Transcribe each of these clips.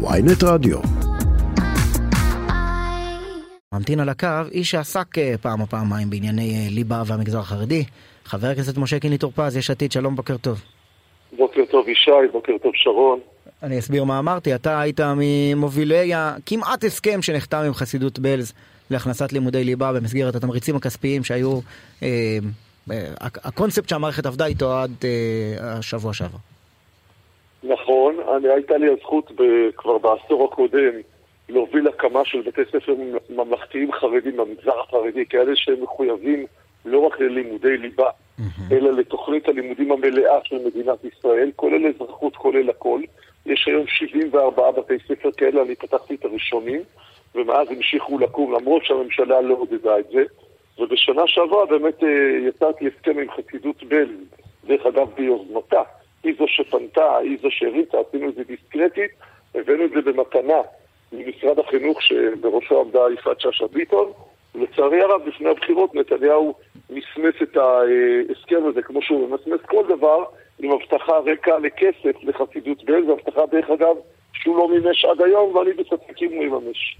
ויינט רדיו. ממתין על הקו איש שעסק אה, פעם או פעמיים בענייני אה, ליבה והמגזר החרדי, חבר הכנסת משה קינלי טור פז, יש עתיד, שלום, בוקר טוב. בוקר טוב ישי, בוקר טוב שרון. אני אסביר מה אמרתי, אתה היית ממובילי הכמעט הסכם שנחתם עם חסידות בלז להכנסת לימודי ליבה במסגרת התמריצים הכספיים שהיו, אה, אה, הקונספט שהמערכת עבדה איתו עד אה, השבוע שעבר. נכון, אני, הייתה לי הזכות ב, כבר בעשור הקודם להוביל הקמה של בתי ספר ממלכתיים חרדים במגזר החרדי, כאלה שהם מחויבים לא רק ללימודי ליבה, mm-hmm. אלא לתוכנית הלימודים המלאה של מדינת ישראל, כולל אזרחות, כולל הכל. יש היום 74 בתי ספר כאלה, אני פתחתי את הראשונים, ומאז המשיכו לקום, למרות שהממשלה לא עודדה את זה. ובשנה שעברה באמת אה, יצרתי הסכם עם חסידות בל, דרך אגב ביוזמתה. היא זו שפנתה, היא זו שהריצה, עשינו את זה דיסקרטית, הבאנו את זה במתנה ממשרד החינוך שבראשו עמדה יפעת שאשא ביטון. לצערי הרב, לפני הבחירות נתניהו מסמס את ההסכם הזה, כמו שהוא ממסמס כל דבר, עם הבטחה רקע לכסף לחסידות בעלז, הבטחה דרך אגב שהוא לא מימש עד היום, ואני בספק אם הוא יממש.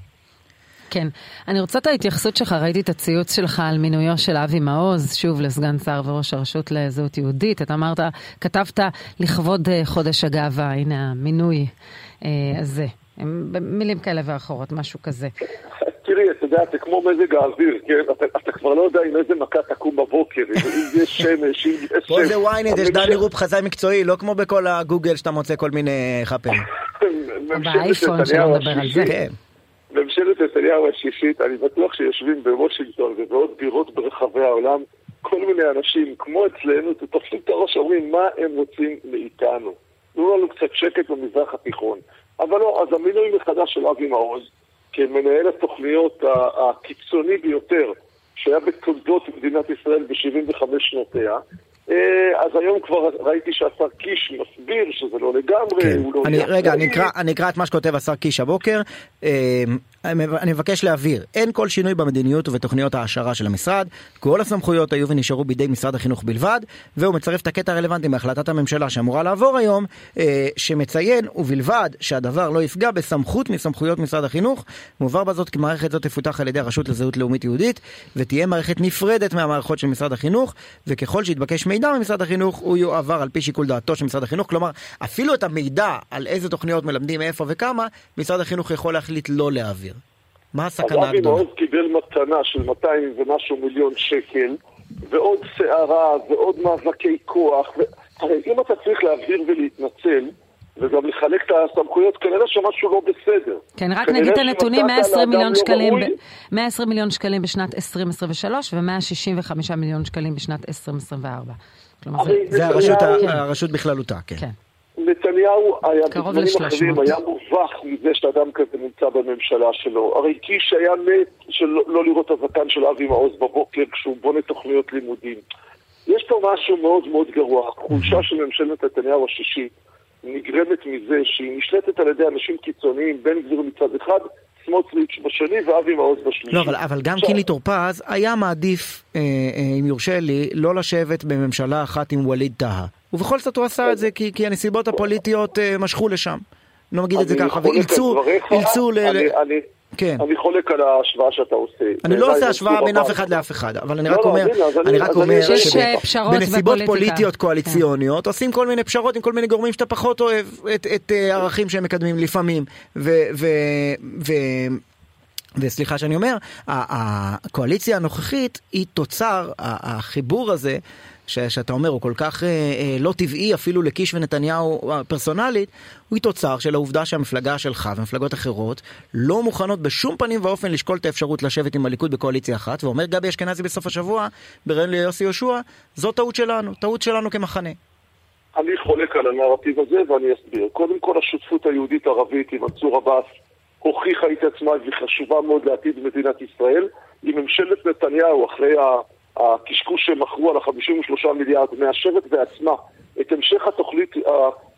כן. אני רוצה את ההתייחסות שלך, ראיתי את הציוץ שלך על מינויו של אבי מעוז, שוב לסגן שר וראש הרשות לזהות יהודית. אתה אמרת, כתבת לכבוד אה, חודש הגאווה, הנה המינוי אה, הזה. מילים כאלה ואחרות, משהו כזה. תראי, אתה יודע, זה כמו מזג האוויר, כן? אתה, אתה כבר לא יודע עם איזה מכה תקום בבוקר, אם יש שמש, אם יש... פה זה ynet, יש דני רופ חזאי מקצועי, לא כמו בכל הגוגל שאתה מוצא כל מיני חאפרים. באייפון, שלא נדבר על זה. ממשלת נתניהו השישית, אני בטוח שיושבים בוושינגטון ובעוד בירות ברחבי העולם כל מיני אנשים, כמו אצלנו, תופסים את הראש, אומרים מה הם רוצים מאיתנו. תנו לנו קצת שקט במזרח התיכון. אבל לא, אז המינוי מחדש של אבי מעוז, כמנהל התוכניות הקיצוני ביותר שהיה בתולדות מדינת ישראל ב-75 שנותיה, אה, אז היום כבר ראיתי שהשר קיש מסביר שזה לא לגמרי, כן. הוא לא... אני, רגע, אני אקרא, אני אקרא את מה שכותב השר קיש הבוקר. אני מבקש להבהיר, אין כל שינוי במדיניות ובתוכניות ההעשרה של המשרד, כל הסמכויות היו ונשארו בידי משרד החינוך בלבד, והוא מצרף את הקטע הרלוונטי מהחלטת הממשלה שאמורה לעבור היום, אה, שמציין, ובלבד שהדבר לא יפגע בסמכות מסמכויות משרד החינוך, מובהר בזאת כי מערכת זאת תפותח על ידי הרשות לזהות לאומית יהודית, ותהיה מערכת נפרדת מהמערכות של משרד החינוך, וככל שיתבקש מידע ממשרד החינוך, הוא יועבר על פי שיקול דעתו של משרד החינוך, כלומר, אפילו את המידע על איזה תוכניות מלמדים, איפה וכמה, משרד החינוך יכול להחליט לא להעביר. מה הסכנה הגדולה? אבי מעוז קיבל מתנה של 200 ומשהו מיליון שקל, ועוד סערה, ועוד מאבקי כוח. ו... הרי אם אתה צריך להעביר ולהתנצל, וגם לחלק את הסמכויות, כנראה שמשהו לא בסדר. כן, רק נגיד את הנתונים, 120 מיליון לא שקלים, ב... 120 מיליון שקלים בשנת 2023 ו-165 מיליון שקלים בשנת 2024. כלומר, זה, זה הרשות, כן. הרשות בכללותה, כן. כן. נתניהו היה בזמנים אחרים, היה מובך מזה שאדם כזה נמצא בממשלה שלו. הרי קיש היה מת של לא לראות את הזקן של אבי מעוז בבוקר כשהוא בונה תוכניות לימודים. יש פה משהו מאוד מאוד גרוע. החולשה של ממשלת נתניהו השישית נגרמת מזה שהיא נשלטת על ידי אנשים קיצוניים, בן גביר מצד אחד, סמוטריץ' בשני ואבי מעוז בשלישי. לא, אבל, אבל גם קינלי טור פז היה מעדיף, אה, אה, אם יורשה לי, לא לשבת בממשלה אחת עם ווליד טאהא. ובכל זאת הוא עשה את זה כי, כי הנסיבות הפוליטיות אה, משכו לשם. לא נגיד את זה ככה, ואילצו, אילצו ל... אני, אני, כן. אני חולק על ההשוואה שאתה עושה. אני לא עושה השוואה בין אף אחד לאף אחד, אבל אני לא, רק לא, אומר, אני רק אומר שבנסיבות פוליטיות כן. קואליציוניות עושים כל מיני פשרות עם כל מיני גורמים שאתה פחות אוהב את הערכים אה, שהם מקדמים לפעמים. וסליחה שאני אומר, הקואליציה הנוכחית היא תוצר, החיבור הזה ש, שאתה אומר הוא כל כך אה, אה, לא טבעי אפילו לקיש ונתניהו אה, פרסונלית, הוא תוצר של העובדה שהמפלגה שלך ומפלגות אחרות לא מוכנות בשום פנים ואופן לשקול את האפשרות לשבת עם הליכוד בקואליציה אחת, ואומר גבי אשכנזי בסוף השבוע, בראיון ליוסי יהושע, זו טעות שלנו, טעות שלנו כמחנה. אני חולק על הנרטיב הזה ואני אסביר. קודם כל השותפות היהודית-ערבית עם מנסור עבאס הוכיחה את עצמה והיא חשובה מאוד לעתיד מדינת ישראל. עם ממשלת נתניהו אחרי ה... הקשקוש שמכרו על ה-53 מיליארד מאשרת בעצמה את המשך התוכנית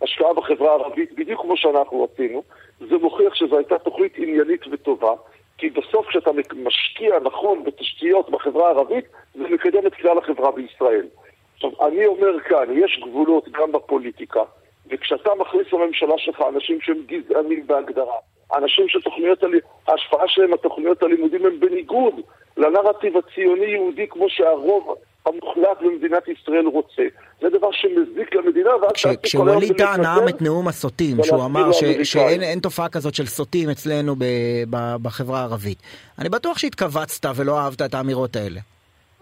ההשקעה בחברה הערבית בדיוק כמו שאנחנו רצינו. זה מוכיח שזו הייתה תוכנית עניינית וטובה, כי בסוף כשאתה משקיע נכון בתשתיות בחברה הערבית, זה מקדם את כלל החברה בישראל. עכשיו, אני אומר כאן, יש גבולות גם בפוליטיקה, וכשאתה מכניס לממשלה שלך אנשים שהם גזענים בהגדרה, אנשים שתוכניות, ההשפעה שלהם, התוכניות הלימודים הם בניגוד לנרטיב הציוני-יהודי כמו שהרוב המוחלט במדינת ישראל רוצה. זה דבר שמזיק למדינה, ואז... כש, כשווליד טאה נאם את נאום הסוטים, שהוא אמר ש, שאין תופעה כזאת של סוטים אצלנו ב, ב, בחברה הערבית, אני בטוח שהתכווצת ולא אהבת את האמירות האלה.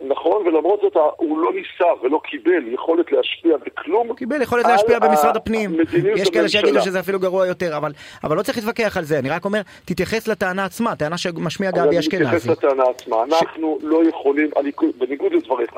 נכון, ולמרות זאת הוא לא ניסה ולא קיבל יכולת להשפיע בכלום. הוא קיבל יכולת להשפיע במשרד הפנים. יש כאלה שיגידו שזה אפילו גרוע יותר, אבל, אבל לא צריך להתווכח על זה, אני רק אומר, תתייחס לטענה עצמה, טענה שמשמיע גבי אשכנזי. אני מתייחס לטענה עצמה, אנחנו ש... לא יכולים, הליכוד, בניגוד לדבריך,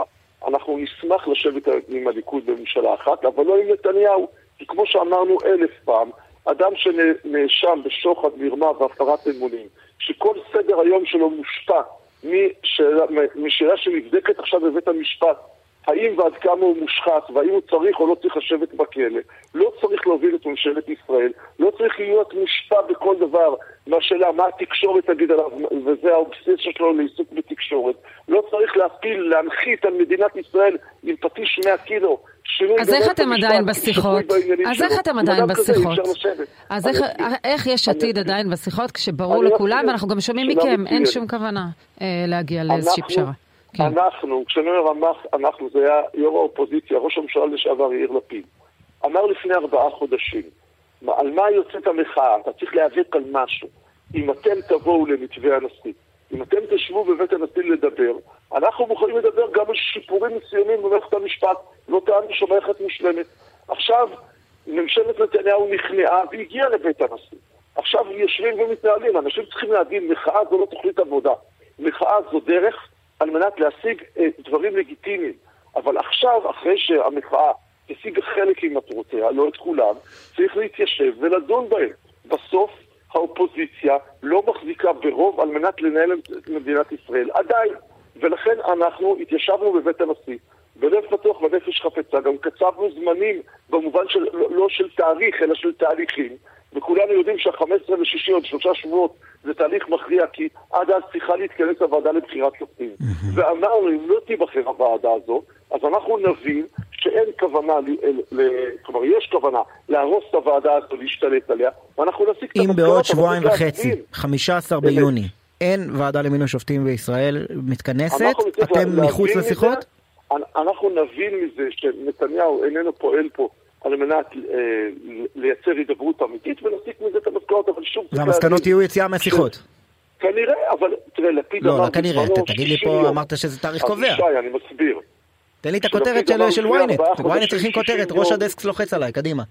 אנחנו נשמח לשבת עם הליכוד בממשלה אחת, אבל לא עם נתניהו, כי כמו שאמרנו אלף פעם, אדם שנאשם בשוחד, מרמה והפרת אמונים, שכל סדר היום שלו מושפע משאלה, משאלה שנבדקת עכשיו בבית המשפט, האם ועד כמה הוא מושחת, והאם הוא צריך או לא צריך לשבת בכלא. לא צריך להוביל את ממשלת ישראל, לא צריך להיות מושפע בכל דבר מהשאלה מה התקשורת תגיד עליו, וזה האובססיה שלו לעיסוק בתקשורת. לא צריך להפיל, להנחית על מדינת ישראל עם פטיש 100 קילו. אז איך אתם עדיין בשיחות? אז איך אתם עדיין בשיחות? אז איך יש עתיד עדיין בשיחות כשברור לכולם, ואנחנו גם שומעים מכם, אין שום כוונה אה, להגיע לאיזושהי פשרה. כן. אנחנו, כשאני אומר אנחנו, זה היה יו"ר האופוזיציה, ראש הממשלה לשעבר יאיר לפיד, אמר לפני ארבעה חודשים, על מה יוצאת המחאה? אתה צריך להיאבק על משהו. אם אתם תבואו למתווה הנשיא, אם אתם תשבו בבית הנשיא לדבר, אנחנו מוכנים לדבר גם על שיפורים מסוימים במערכת המשפט, לא טענו שמערכת מושלמת. עכשיו, ממשלת נתניהו נכנעה והגיעה לבית הנשיא. עכשיו יושבים ומתנהלים, אנשים צריכים להבין, מחאה זו לא תוכנית עבודה. מחאה זו דרך על מנת להשיג אה, דברים לגיטימיים. אבל עכשיו, אחרי שהמחאה השיגה חלק ממטרותיה, לא את כולם, צריך להתיישב ולדון בהם. בסוף האופוזיציה לא מחזיקה ברוב על מנת לנהל את מדינת ישראל. עדיין. ולכן אנחנו התיישבנו בבית הנשיא, בלב פתוח ונפש חפצה, גם קצבנו זמנים במובן של, לא של תאריך, אלא של תהליכים, וכולנו יודעים שה-15 ושישי עוד שלושה שבועות זה תהליך מכריע, כי עד אז צריכה להתכנס הוועדה לבחירת שופטים. ואמרנו, אם לא תיבחר הוועדה הזו, אז אנחנו נבין שאין כוונה, כלומר, יש כוונה להרוס את הוועדה הזו, להשתלט עליה, ואנחנו נסיק את המסקנות. אם בעוד שבועיים וחצי, 15 ביוני, אין ועדה למינוי שופטים בישראל מתכנסת, אתם מחוץ לשיחות? אנחנו נבין מזה שנתניהו איננו פועל פה על מנת אה, לייצר הידברות אמיתית ונסיק מזה את המסקנות, אבל שוב... והמסקנות יהיו יציאה מהשיחות. כנראה, אבל תראה, לפיד לא, אמר... לא, לא כנראה, תגיד לי פה, אמרת שזה תאריך קובע. שי, אני מסביר. תן לי את הכותרת של ynet, ynet צריכים כותרת, ראש הדסק לוחץ עליי, קדימה.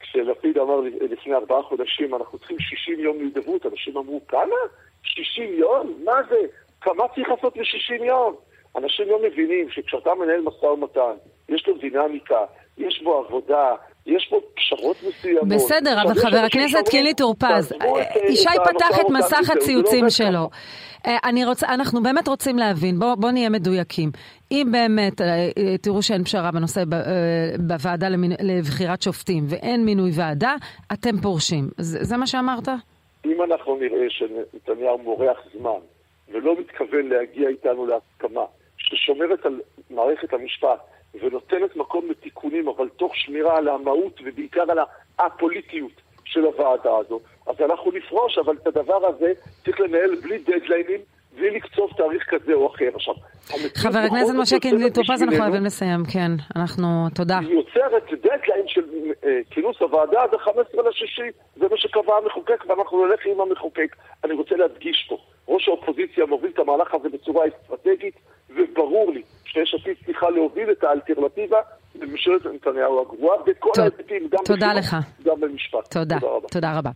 כשלפיד אמר לפני ארבעה חודשים, אנחנו צריכים 60 יום להידברות, אנשים אמרו, כמה? 60 יום? מה זה? כמה צריך לעשות ב-60 יום? אנשים לא מבינים שכשאתה מנהל משא ומתן, יש לו דינמיקה, יש בו עבודה, יש פה פשרות מסוימות. בסדר, אבל חבר הכנסת קינלי טור פז, ישי פתח את מסך הציוצים שלו. אה, אני רוצה, אנחנו באמת רוצים להבין, בואו בוא נהיה מדויקים. אם באמת אה, אה, תראו שאין פשרה בנושא בוועדה לבחירת שופטים ואין מינוי ועדה, אתם פורשים. זה, זה מה שאמרת? אם אנחנו נראה שנתניהו מורח זמן ולא מתכוון להגיע איתנו להסכמה ששומרת על מערכת המשפט ונותנת מקום לתיקונים, אבל תוך שמירה על המהות ובעיקר על הפוליטיות של הוועדה הזו, אז אנחנו נפרוש, אבל את הדבר הזה צריך לנהל בלי דדליינים, בלי לקצוב תאריך כזה או אחר. עכשיו, חבר הכנסת משה קינלי טופז, אנחנו חייבים לסיים, כן, אנחנו, תודה. היא יוצרת דדליין של אה, כינוס הוועדה עד ה-15 לשישי, זה מה שקבע המחוקק, ואנחנו נלך עם המחוקק. אני רוצה להדגיש פה, ראש האופוזיציה מוביל את המהלך הזה בצורה אסטרטגית, וברור לי שיש עתיד צריכה להוביל את האלטרנטיבה בממשלת נתניהו הגרועה, בכל ההיבטים, גם תודה לך. גם במשפט. תודה, תודה רבה. תודה רבה.